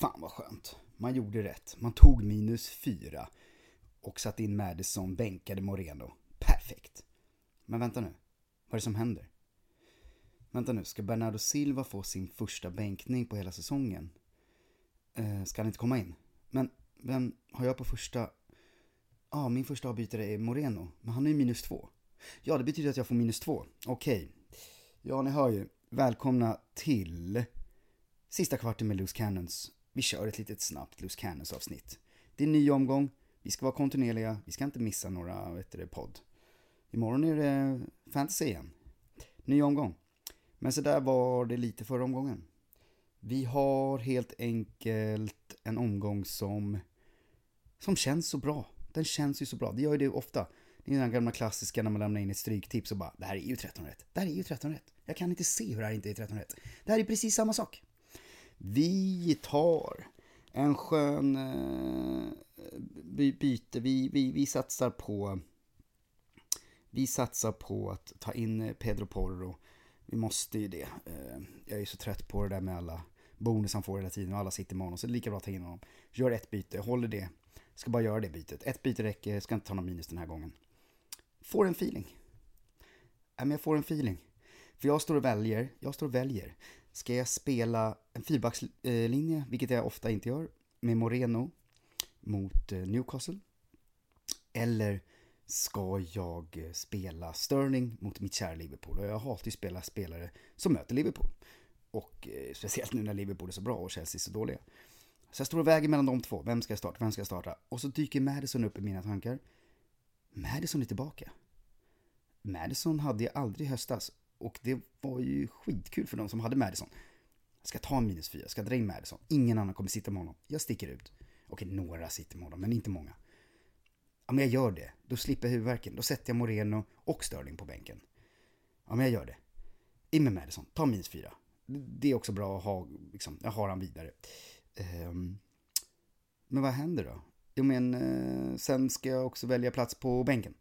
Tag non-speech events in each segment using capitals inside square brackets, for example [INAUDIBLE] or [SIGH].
Fan vad skönt. Man gjorde rätt. Man tog minus fyra och satte in Madison, bänkade Moreno. Perfekt. Men vänta nu. Vad är det som händer? Vänta nu, ska Bernardo Silva få sin första bänkning på hela säsongen? Eh, ska han inte komma in? Men vem har jag på första? Ja, ah, min första avbytare är Moreno, men han är ju minus två. Ja, det betyder att jag får minus två. Okej. Okay. Ja, ni hör ju. Välkomna till sista kvarten med Loose Cannons. Vi kör ett litet snabbt Loose Cannons avsnitt. Det är en ny omgång. Vi ska vara kontinuerliga. Vi ska inte missa några, vet du, podd. Imorgon är det fantasy igen. Ny omgång. Men så där var det lite förra omgången. Vi har helt enkelt en omgång som, som känns så bra. Den känns ju så bra. Det gör ju det ofta. Det är den gamla klassiska när man lämnar in ett stryktips och bara det här är ju 13 rätt. Det här är ju 13 rätt. Jag kan inte se hur det här inte är 13 rätt. Det här är precis samma sak. Vi tar en skön eh, byte. Vi, vi, vi satsar på vi satsar på att ta in Pedro Porro. Vi måste ju det. Eh, jag är så trött på det där med alla bonus han får hela tiden och alla sitter med honom. Så det är lika bra att ta in honom. Gör ett byte, håller det. Ska bara göra det bytet. Ett byte räcker, ska inte ta någon minus den här gången. Får en feeling. Ja, men jag får en feeling. För jag står och väljer, jag står och väljer. Ska jag spela en fyrbackslinje, vilket jag ofta inte gör, med Moreno mot eh, Newcastle? Eller ska jag eh, spela Sterling mot mitt kära Liverpool? Och jag hatar ju spela spelare som möter Liverpool. Och eh, speciellt nu när Liverpool är så bra och Chelsea är så dåliga. Så jag står och väger mellan de två. Vem ska jag starta? Vem ska jag starta? Och så dyker Madison upp i mina tankar. Madison är tillbaka. Madison hade jag aldrig i höstas. Och det var ju skitkul för de som hade Madison. Jag ska ta en minus fyra, ska dra in Madison. Ingen annan kommer sitta med honom. Jag sticker ut. Okej, några sitter med honom, men inte många. Ja, men jag gör det. Då slipper jag huvudvärken. Då sätter jag Moreno och Sterling på bänken. Ja, men jag gör det. In med Madison, ta minus fyra. Det är också bra att ha, liksom, jag har han vidare. Um, men vad händer då? Jo, men uh, sen ska jag också välja plats på bänken.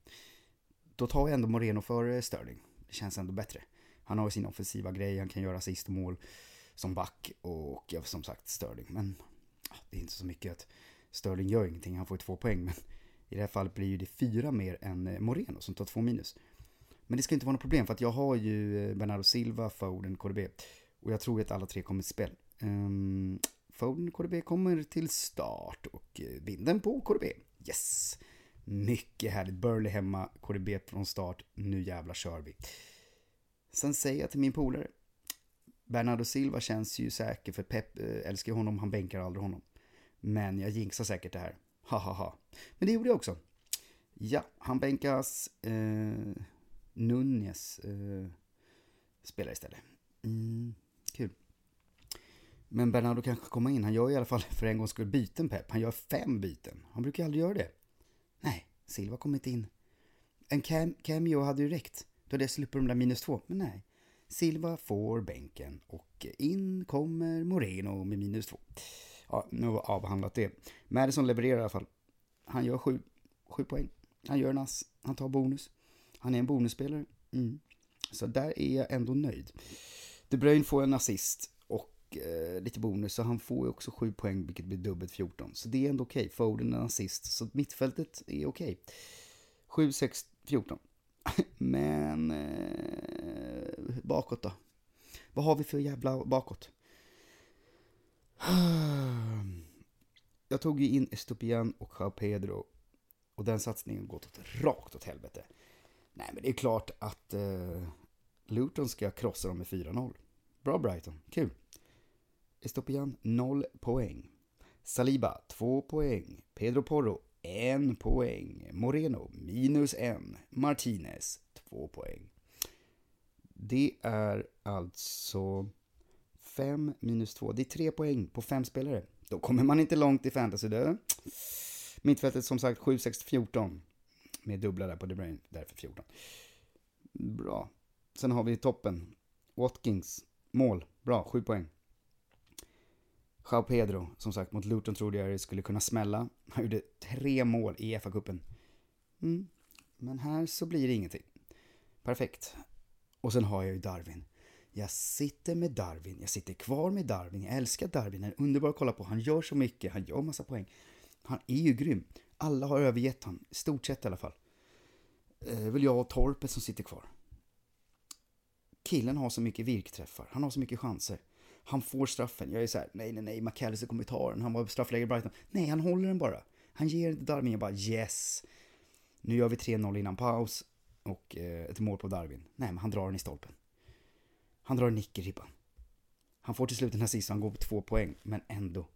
Då tar jag ändå Moreno för Sterling. Det känns ändå bättre. Han har sin offensiva grej, han kan göra sist mål som back och ja, som sagt Sterling. Men det är inte så mycket att Sterling gör ingenting, han får ju två poäng. Men i det här fallet blir det fyra mer än eh, Moreno som tar två minus. Men det ska inte vara något problem för att jag har ju eh, Bernardo Silva, Foden, KDB. Och jag tror att alla tre kommer till spel. Um, ehm, Foden, KDB kommer till start och eh, vinden på KDB. Yes! Mycket härligt. Burley hemma, KDB från start. Nu jävla kör vi. Sen säger jag till min polare. Bernardo Silva känns ju säker för Pep eh, älskar honom, han bänkar aldrig honom. Men jag jinxar säkert det här. Ha ha ha. Men det gjorde jag också. Ja, han bänkas. Eh, Nunez eh, spelar istället. Mm, kul. Men Bernardo kanske kommer in. Han gör i alla fall för en gångs skull byten Pep. Han gör fem byten. Han brukar aldrig göra det. Nej, Silva kommer inte in. En cam cameo hade ju räckt. Då det slipper de där minus två. Men nej. Silva får bänken och in kommer Moreno med minus två. Ja, nu har vi avhandlat det. Madison levererar i alla fall. Han gör sju, sju poäng. Han gör en ass. Han tar bonus. Han är en bonusspelare. Mm. Så där är jag ändå nöjd. De Bruyne får en assist och eh, lite bonus, så han får ju också sju poäng, vilket blir dubbelt 14. Så det är ändå okej. Okay. Foden en assist, så mittfältet är okej. Okay. 7, 6, 14. [LAUGHS] Men eh, bakåt då? Vad har vi för jävla bakåt? [SIGHS] Jag tog ju in Estopian och Jao Pedro och den satsningen gått åt rakt åt helvete. Nej, men det är klart att eh, Luton ska krossa dem med 4-0. Bra Brighton, kul. Estopian 0 poäng. Saliba 2 poäng. Pedro Porro 1 poäng. Moreno minus 1. Martinez 2 poäng. Det är alltså 5 minus 2. Det är 3 poäng på 5 spelare. Då kommer man inte långt i fantasy. Då. Mittfältet som sagt 7, 6, 14. Med dubbla där på De Bruyne, därför 14. Bra. Sen har vi toppen. Watkins, mål. Bra, 7 poäng. Jao Pedro, som sagt mot Luton trodde jag det skulle kunna smälla. Han gjorde tre mål i FA-cupen. Mm. Men här så blir det ingenting. Perfekt. Och sen har jag ju Darwin. Jag sitter med Darwin, jag sitter kvar med Darwin, jag älskar Darwin, han är underbar att kolla på, han gör så mycket, han gör massa poäng. Han är ju grym. Alla har övergett honom, i stort sett i alla fall. Eh, det är väl jag och Torpet som sitter kvar. Killen har så mycket virkträffar, han har så mycket chanser. Han får straffen. Jag är så här, nej, nej, nej, McAllister kommer ta den. Han var straffläggare i Brighton. Nej, han håller den bara. Han ger den till Darwin. Jag bara yes. Nu gör vi 3-0 innan paus och eh, ett mål på Darwin. Nej, men han drar den i stolpen. Han drar en nick i ribban. Han får till slut en assist och han går på två poäng, men ändå.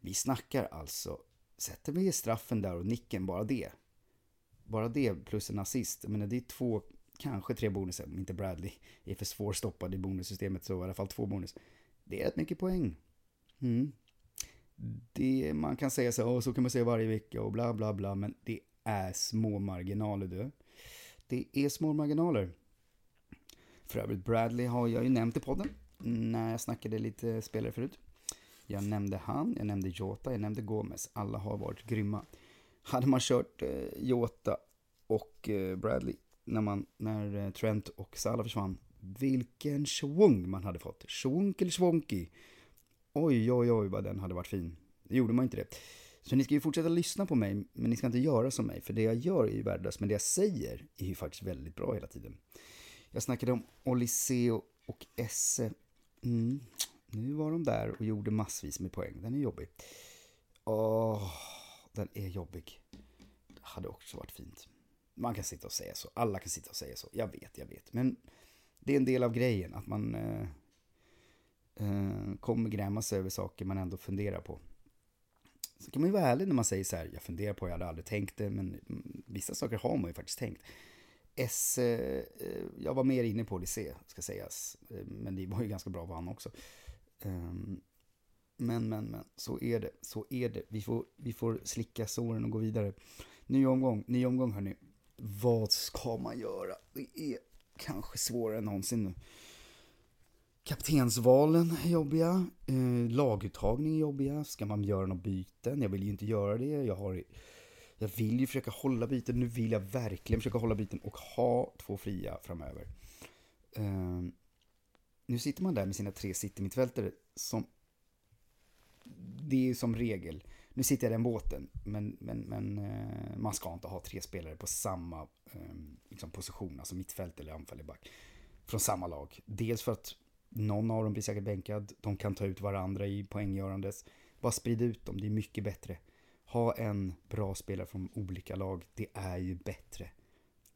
Vi snackar alltså, sätter vi straffen där och nicken, bara det. Bara det plus en assist. Jag menar, det är två, kanske tre bonusar. Om inte Bradley är för svårstoppad i bonussystemet så i alla fall två bonus. Det är rätt mycket poäng. Mm. Det, man kan säga så, och så kan man säga varje vecka och bla bla bla, men det är små marginaler du. Det är små marginaler. För övrigt, Bradley har jag ju nämnt i podden när jag snackade lite spelare förut. Jag nämnde han, jag nämnde Jota, jag nämnde Gomez. Alla har varit grymma. Hade man kört eh, Jota och eh, Bradley när, man, när eh, Trent och Salah försvann, vilken schwung man hade fått. Schwunkel schwonky. Oj, oj, oj vad den hade varit fin. Det gjorde man inte det. Så ni ska ju fortsätta lyssna på mig, men ni ska inte göra som mig, för det jag gör är ju värdelöst, men det jag säger är ju faktiskt väldigt bra hela tiden. Jag snackade om Oliseo och Esse. Mm. Nu var de där och gjorde massvis med poäng. Den är jobbig. Åh, den är jobbig. Det hade också varit fint. Man kan sitta och säga så. Alla kan sitta och säga så. Jag vet, jag vet. Men det är en del av grejen att man eh, eh, kommer gräma sig över saker man ändå funderar på. Så kan man ju vara ärlig när man säger så här, jag funderar på, jag hade aldrig tänkt det, men mm, vissa saker har man ju faktiskt tänkt. S, eh, eh jag var mer inne på Odyssey, ska sägas, eh, men det var ju ganska bra vann också. Um, men, men, men, så är det, så är det. Vi får, vi får slicka såren och gå vidare. Ny omgång, ny omgång hörni. Vad ska man göra? Det är kanske svårare än någonsin nu. Kaptensvalen är jobbiga, eh, laguttagning är jobbiga. Ska man göra några byten? Jag vill ju inte göra det. Jag, har, jag vill ju försöka hålla byten. Nu vill jag verkligen försöka hålla byten och ha två fria framöver. Eh, nu sitter man där med sina tre city-mittfältare som... Det är som regel. Nu sitter jag i den båten, men, men, men eh, man ska inte ha tre spelare på samma ehm, liksom position, alltså mittfält eller anfall i back, från samma lag. Dels för att någon av dem blir säkert bänkad. De kan ta ut varandra i poänggörandes. Bara sprid ut dem, det är mycket bättre. Ha en bra spelare från olika lag, det är ju bättre.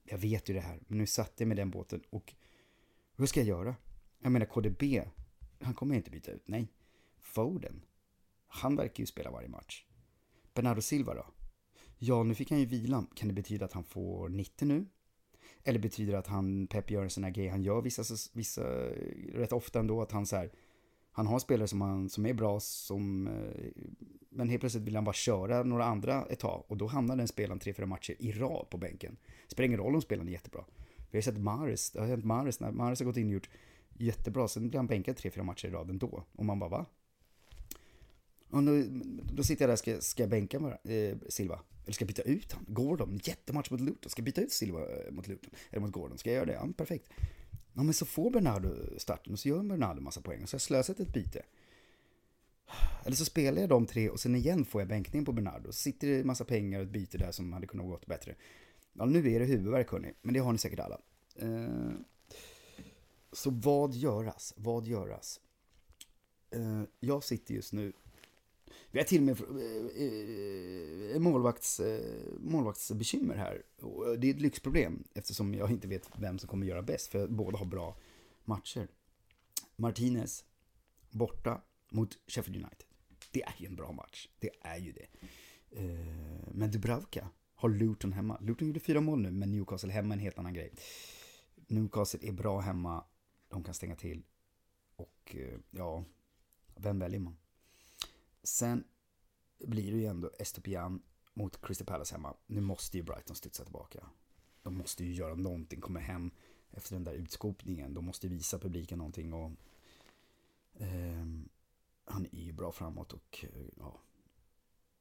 Jag vet ju det här, men nu satt jag med den båten och hur ska jag göra? Jag menar KDB, han kommer inte byta ut, nej. Foden, han verkar ju spela varje match. Bernardo Silva då? Ja, nu fick han ju vila. Kan det betyda att han får 90 nu? Eller betyder det att han, Pep gör en sån här grej han gör vissa, vissa, rätt ofta ändå, att han så här, han har spelare som, han, som är bra, som, eh, men helt plötsligt vill han bara köra några andra ett tag och då hamnar den spelaren tre, fyra matcher i rad på bänken. Spelar ingen roll om spelaren är jättebra. Vi har sett Maris, det har hänt Maris, när Maris har gått in och gjort jättebra, sen blir han bänkad tre, fyra matcher i rad ändå. Och man bara va? Och då, då sitter jag där, ska, ska jag bänka eh, Silva? Eller ska jag byta ut han? Gordon, jättematch mot Luton. Ska jag byta ut Silva eh, mot Luton? Eller mot Gordon? Ska jag göra det? Ja, perfekt. Ja, men så får Bernardo starten och så gör Bernardo massa poäng och så har jag slösat ett byte. Eller så spelar jag de tre och sen igen får jag bänkning på Bernardo. Så sitter det massa pengar och ett byte där som hade kunnat gått bättre. Ja, nu är det huvudvärk hörni, men det har ni säkert alla. Eh, så vad göras? Vad göras? Eh, jag sitter just nu vi har till och med eh, eh, eh, målvakts, målvaktsbekymmer här. Det är ett lyxproblem eftersom jag inte vet vem som kommer göra bäst, för båda har bra matcher. Martinez borta mot Sheffield United. Det är ju en bra match. Det är ju det. Men Dubravka har Luton hemma. Luton gjorde fyra mål nu, men Newcastle hemma är en helt annan grej. Newcastle är bra hemma. De kan stänga till. Och ja, vem väljer man? Sen blir det ju ändå Estopian mot Crystal Palace hemma. Nu måste ju Brighton studsa tillbaka. De måste ju göra någonting, komma hem efter den där utskopningen. De måste visa publiken någonting och eh, han är ju bra framåt och ja.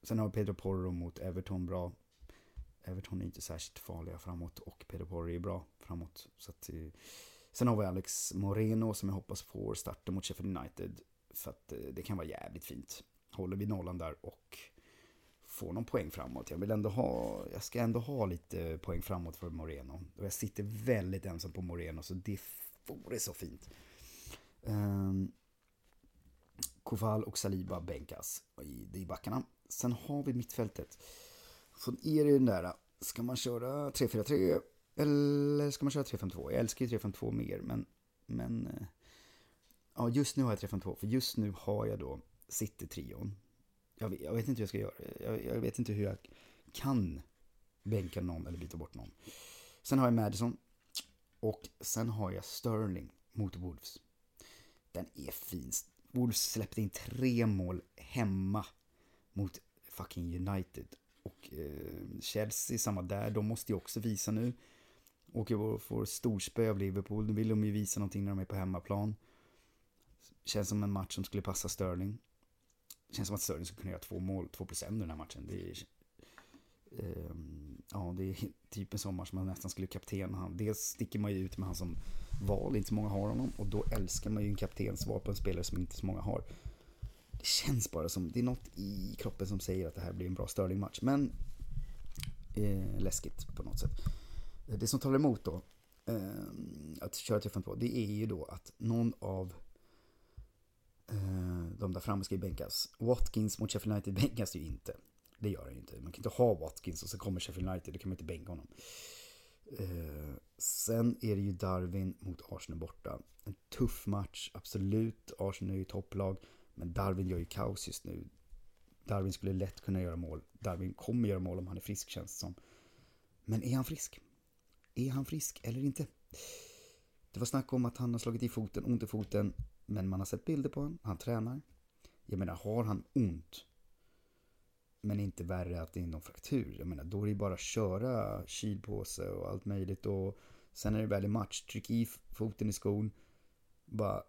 Sen har Pedro Porro mot Everton bra. Everton är inte särskilt farliga framåt och Pedro Porro är bra framåt. Så att, eh, Sen har vi Alex Moreno som jag hoppas får starta mot Sheffield United. För att eh, det kan vara jävligt fint. Håller vi nollan där och får någon poäng framåt. Jag vill ändå ha, jag ska ändå ha lite poäng framåt för Moreno. Och jag sitter väldigt ensam på Moreno så det vore så fint. Ehm, um, Koval och Saliba bänkas i, i backarna. Sen har vi mittfältet. Från er är den där, ska man köra 3-4-3 eller ska man köra 3-5-2? Jag älskar ju 3-5-2 mer, men, men eh, ja, just nu har jag 3-5-2, för just nu har jag då City-trion. Jag, vet, jag vet inte hur jag ska göra, jag, jag, vet inte hur jag kan bänka någon eller byta bort någon. Sen har jag Madison och sen har jag Sterling mot Wolves. Den är fin. Wolves släppte in tre mål hemma mot fucking United. Och eh, Chelsea, samma där, de måste ju också visa nu. Och jag får storspö av Liverpool, Nu vill de ju visa någonting när de är på hemmaplan. Känns som en match som skulle passa Sterling. Känns som att Sterling skulle kunna göra två mål, två plus en i den här matchen. Det är, eh, ja, det är typ en sån match man nästan skulle kaptena han. Dels sticker man ju ut med han som val, inte så många har honom. Och då älskar man ju en kaptensval på en spelare som inte så många har. Det känns bara som, det är något i kroppen som säger att det här blir en bra Sterling-match. Men eh, läskigt på något sätt. Det som talar emot då, eh, att köra till 2 det är ju då att någon av eh, de där framme ska ju bänkas. Watkins mot Sheffield United bänkas ju inte. Det gör han ju inte. Man kan inte ha Watkins och så kommer Sheffield United, då kan man inte bänka honom. Eh, sen är det ju Darwin mot Arsenal borta. En tuff match, absolut. Arsenal är ju topplag. Men Darwin gör ju kaos just nu. Darwin skulle lätt kunna göra mål. Darwin kommer göra mål om han är frisk känns det som. Men är han frisk? Är han frisk eller inte? Det var snack om att han har slagit i foten, ont i foten. Men man har sett bilder på honom, han tränar. Jag menar, har han ont men inte värre att det är någon fraktur. Jag menar, då är det ju bara att köra kylpåse och allt möjligt. Och sen är det väl i match, tryck i foten i skon. Bara,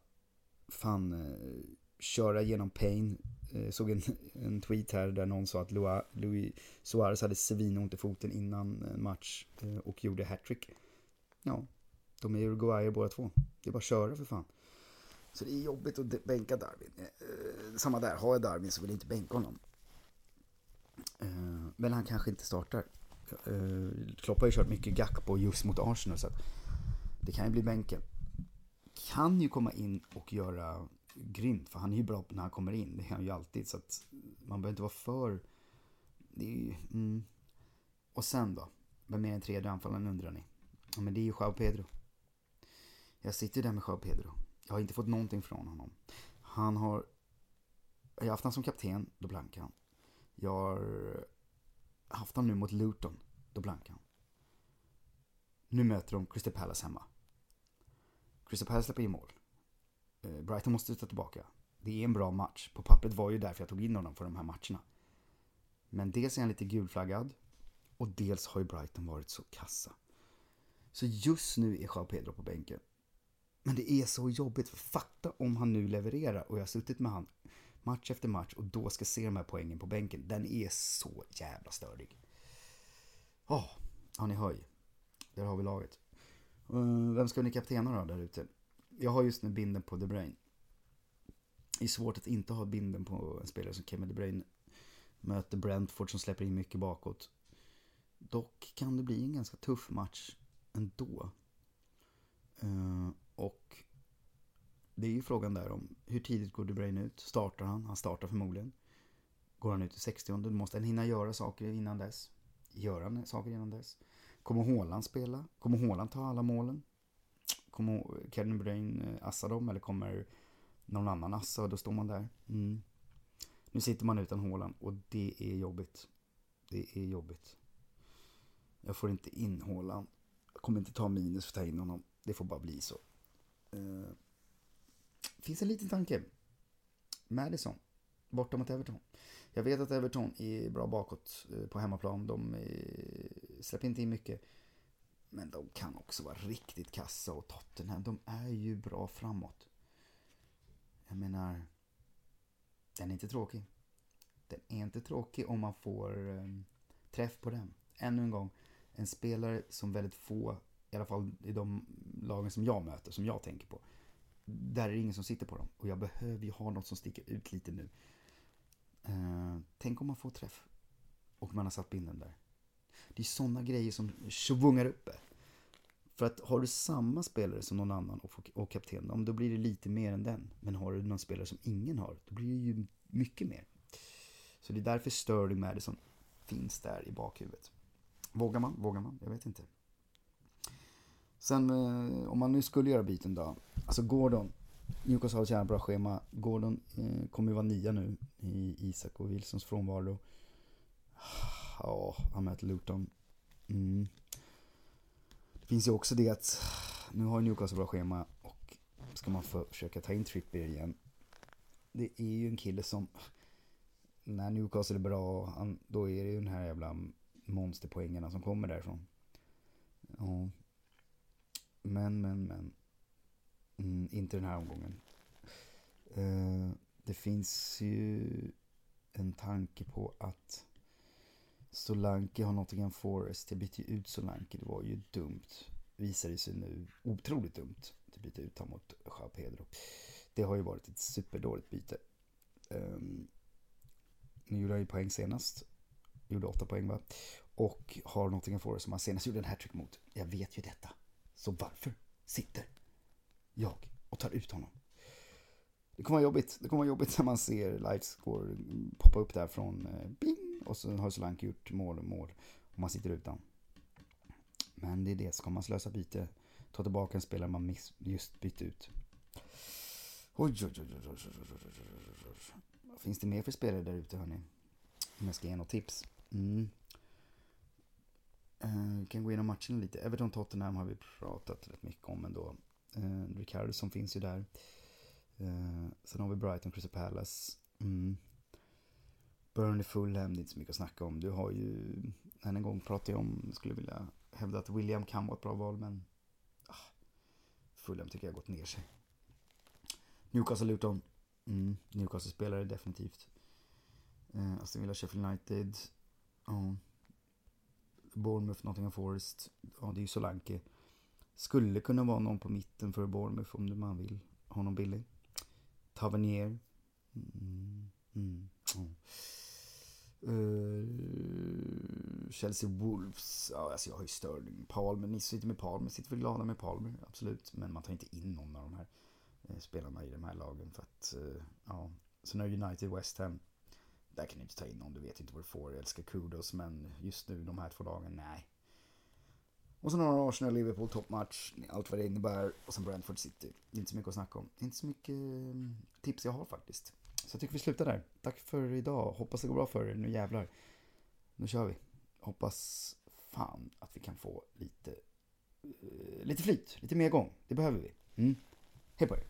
fan, eh, köra genom pain. Jag eh, såg en, en tweet här där någon sa att Luis Suarez hade svinont i foten innan en match och gjorde hattrick. Ja, de är uruguayer båda två. Det är bara att köra för fan. Så det är jobbigt att bänka Darwin. Eh, samma där, har jag Darwin så vill jag inte bänka honom. Eh, men han kanske inte startar. Eh, Klopp har ju kört mycket Gakpo just mot Arsenal så att det kan ju bli bänken. Kan ju komma in och göra grymt för han är ju bra när han kommer in. Det är han ju alltid så att man behöver inte vara för... Det är ju, mm. Och sen då? Vem är den tredje anfallaren undrar ni? Ja men det är ju Jao Pedro. Jag sitter ju där med Jao Pedro. Jag har inte fått någonting från honom. Han har... Jag har haft honom som kapten, då blankar han. Jag har haft honom nu mot Luton. Då blankar han. Nu möter de Crystal Palace hemma. Crystal Palace släpper in mål. Eh, Brighton måste ta tillbaka. Det är en bra match. På pappret var ju därför jag tog in honom för de här matcherna. Men dels är han lite gulflaggad. Och dels har ju Brighton varit så kassa. Så just nu är Jao Pedro på bänken. Men det är så jobbigt. Fatta om han nu levererar och jag har suttit med han match efter match och då ska se de här poängen på bänken. Den är så jävla störig. Ja, oh, ja ni hör ju. Där har vi laget. Uh, vem ska ni kaptena då där ute? Jag har just nu binden på The Brain. Det är svårt att inte ha binden på en spelare som Kevin De Bruyne. Möter Brentford som släpper in mycket bakåt. Dock kan det bli en ganska tuff match ändå. Uh, och det är ju frågan där om hur tidigt går DeBrain ut? Startar han? Han startar förmodligen. Går han ut i 60 då måste han hinna göra saker innan dess. Gör han saker innan dess? Kommer Håland spela? Kommer Håland ta alla målen? Kommer Kevin Brain eh, assa dem eller kommer någon annan assa och då står man där? Mm. Nu sitter man utan Håland och det är jobbigt. Det är jobbigt. Jag får inte in Håland. Jag kommer inte ta minus för att ta in honom. Det får bara bli så. Eh, finns en liten tanke. Madison, borta mot Everton. Jag vet att Everton är bra bakåt eh, på hemmaplan. De eh, släpper inte in mycket. Men de kan också vara riktigt kassa och Tottenham, de är ju bra framåt. Jag menar, den är inte tråkig. Den är inte tråkig om man får eh, träff på den. Ännu en gång, en spelare som väldigt få i alla fall i de lagen som jag möter, som jag tänker på. Där är det ingen som sitter på dem. Och jag behöver ju ha något som sticker ut lite nu. Eh, tänk om man får träff. Och man har satt binden där. Det är sådana grejer som svungar uppe. För att har du samma spelare som någon annan och, och kapten, då blir det lite mer än den. Men har du någon spelare som ingen har, då blir det ju mycket mer. Så det är därför Sterling Madison finns där i bakhuvudet. Vågar man? Vågar man? Jag vet inte. Sen eh, om man nu skulle göra byten då. Alltså Gordon. Newcastle har ett jävla bra schema. Gordon eh, kommer ju vara nia nu i Isak och Wilsons frånvaro. Ja, han möter Luton. Mm. Det finns ju också det att nu har Newcastle bra schema och ska man försöka ta in Trippier igen. Det är ju en kille som när Newcastle är bra, han, då är det ju den här jävla monsterpoängarna som kommer därifrån. Ja. Men, men, men. Mm, inte den här omgången. Eh, det finns ju en tanke på att Solanke har Nottingham Forest. Jag bytte ju ut Solanke, det var ju dumt. Visar det sig nu otroligt dumt att byta ut honom mot Jao Pedro. Det har ju varit ett superdåligt byte. Um, nu gjorde han ju poäng senast. Gjorde åtta poäng va? Och har Nottingham Forest som han senast gjorde en hattrick mot. Jag vet ju detta. Så varför sitter jag och tar ut honom? Det kommer vara jobbigt. Det kommer vara jobbigt när man ser livescore poppa upp där från eh, bing och så har Solanke gjort mål och mål och man sitter utan. Men det är det, ska man slösa byte, ta tillbaka en spelare man just bytt ut. Oj, oj, oj, oj, oj, oj, oj, oj. Vad finns det mer för spelare där ute hörni? Om jag ska ge något tips. Mm. Uh, kan gå igenom matchen lite. Everton-Tottenham har vi pratat rätt mycket om ändå. Uh, Ricardo som finns ju där. Uh, sen har vi Brighton, Crystal Palace. Mm. Burnley, Fulham, det är inte så mycket att snacka om. Du har ju, än en gång pratade jag om, skulle vilja hävda att William kan vara ett bra val, men ah, Fulham tycker jag har gått ner sig. Newcastle, Luton. Mm. Newcastle-spelare definitivt. Uh, Aston Villa, Sheffield United. Uh. Bournemouth, Nottingham Forest. Ja, det är ju Solanke. Skulle kunna vara någon på mitten för Bournemouth om man vill ha någon billig. Tavernier. Mm, mm, mm. Uh, Chelsea Wolves. Ja, alltså jag har ju Sterling. Palmer. Ni sitter med Palmer. Sitter väl glada med Palmer. Absolut. Men man tar inte in någon av de här eh, spelarna i de här lagen. För att, uh, ja. Sen har United West Ham. Där kan du inte ta in någon, du vet inte vad du får. Jag älskar Kudos, men just nu de här två dagarna, nej. Och sen har Arsenal Liverpool toppmatch, allt vad det innebär. Och sen Brentford City. Det är inte så mycket att snacka om. Det är inte så mycket eh, tips jag har faktiskt. Så jag tycker vi slutar där. Tack för idag. Hoppas det går bra för er. Nu jävlar. Nu kör vi. Hoppas fan att vi kan få lite, uh, lite flyt, lite mer gång. Det behöver vi. Mm. Hej på er.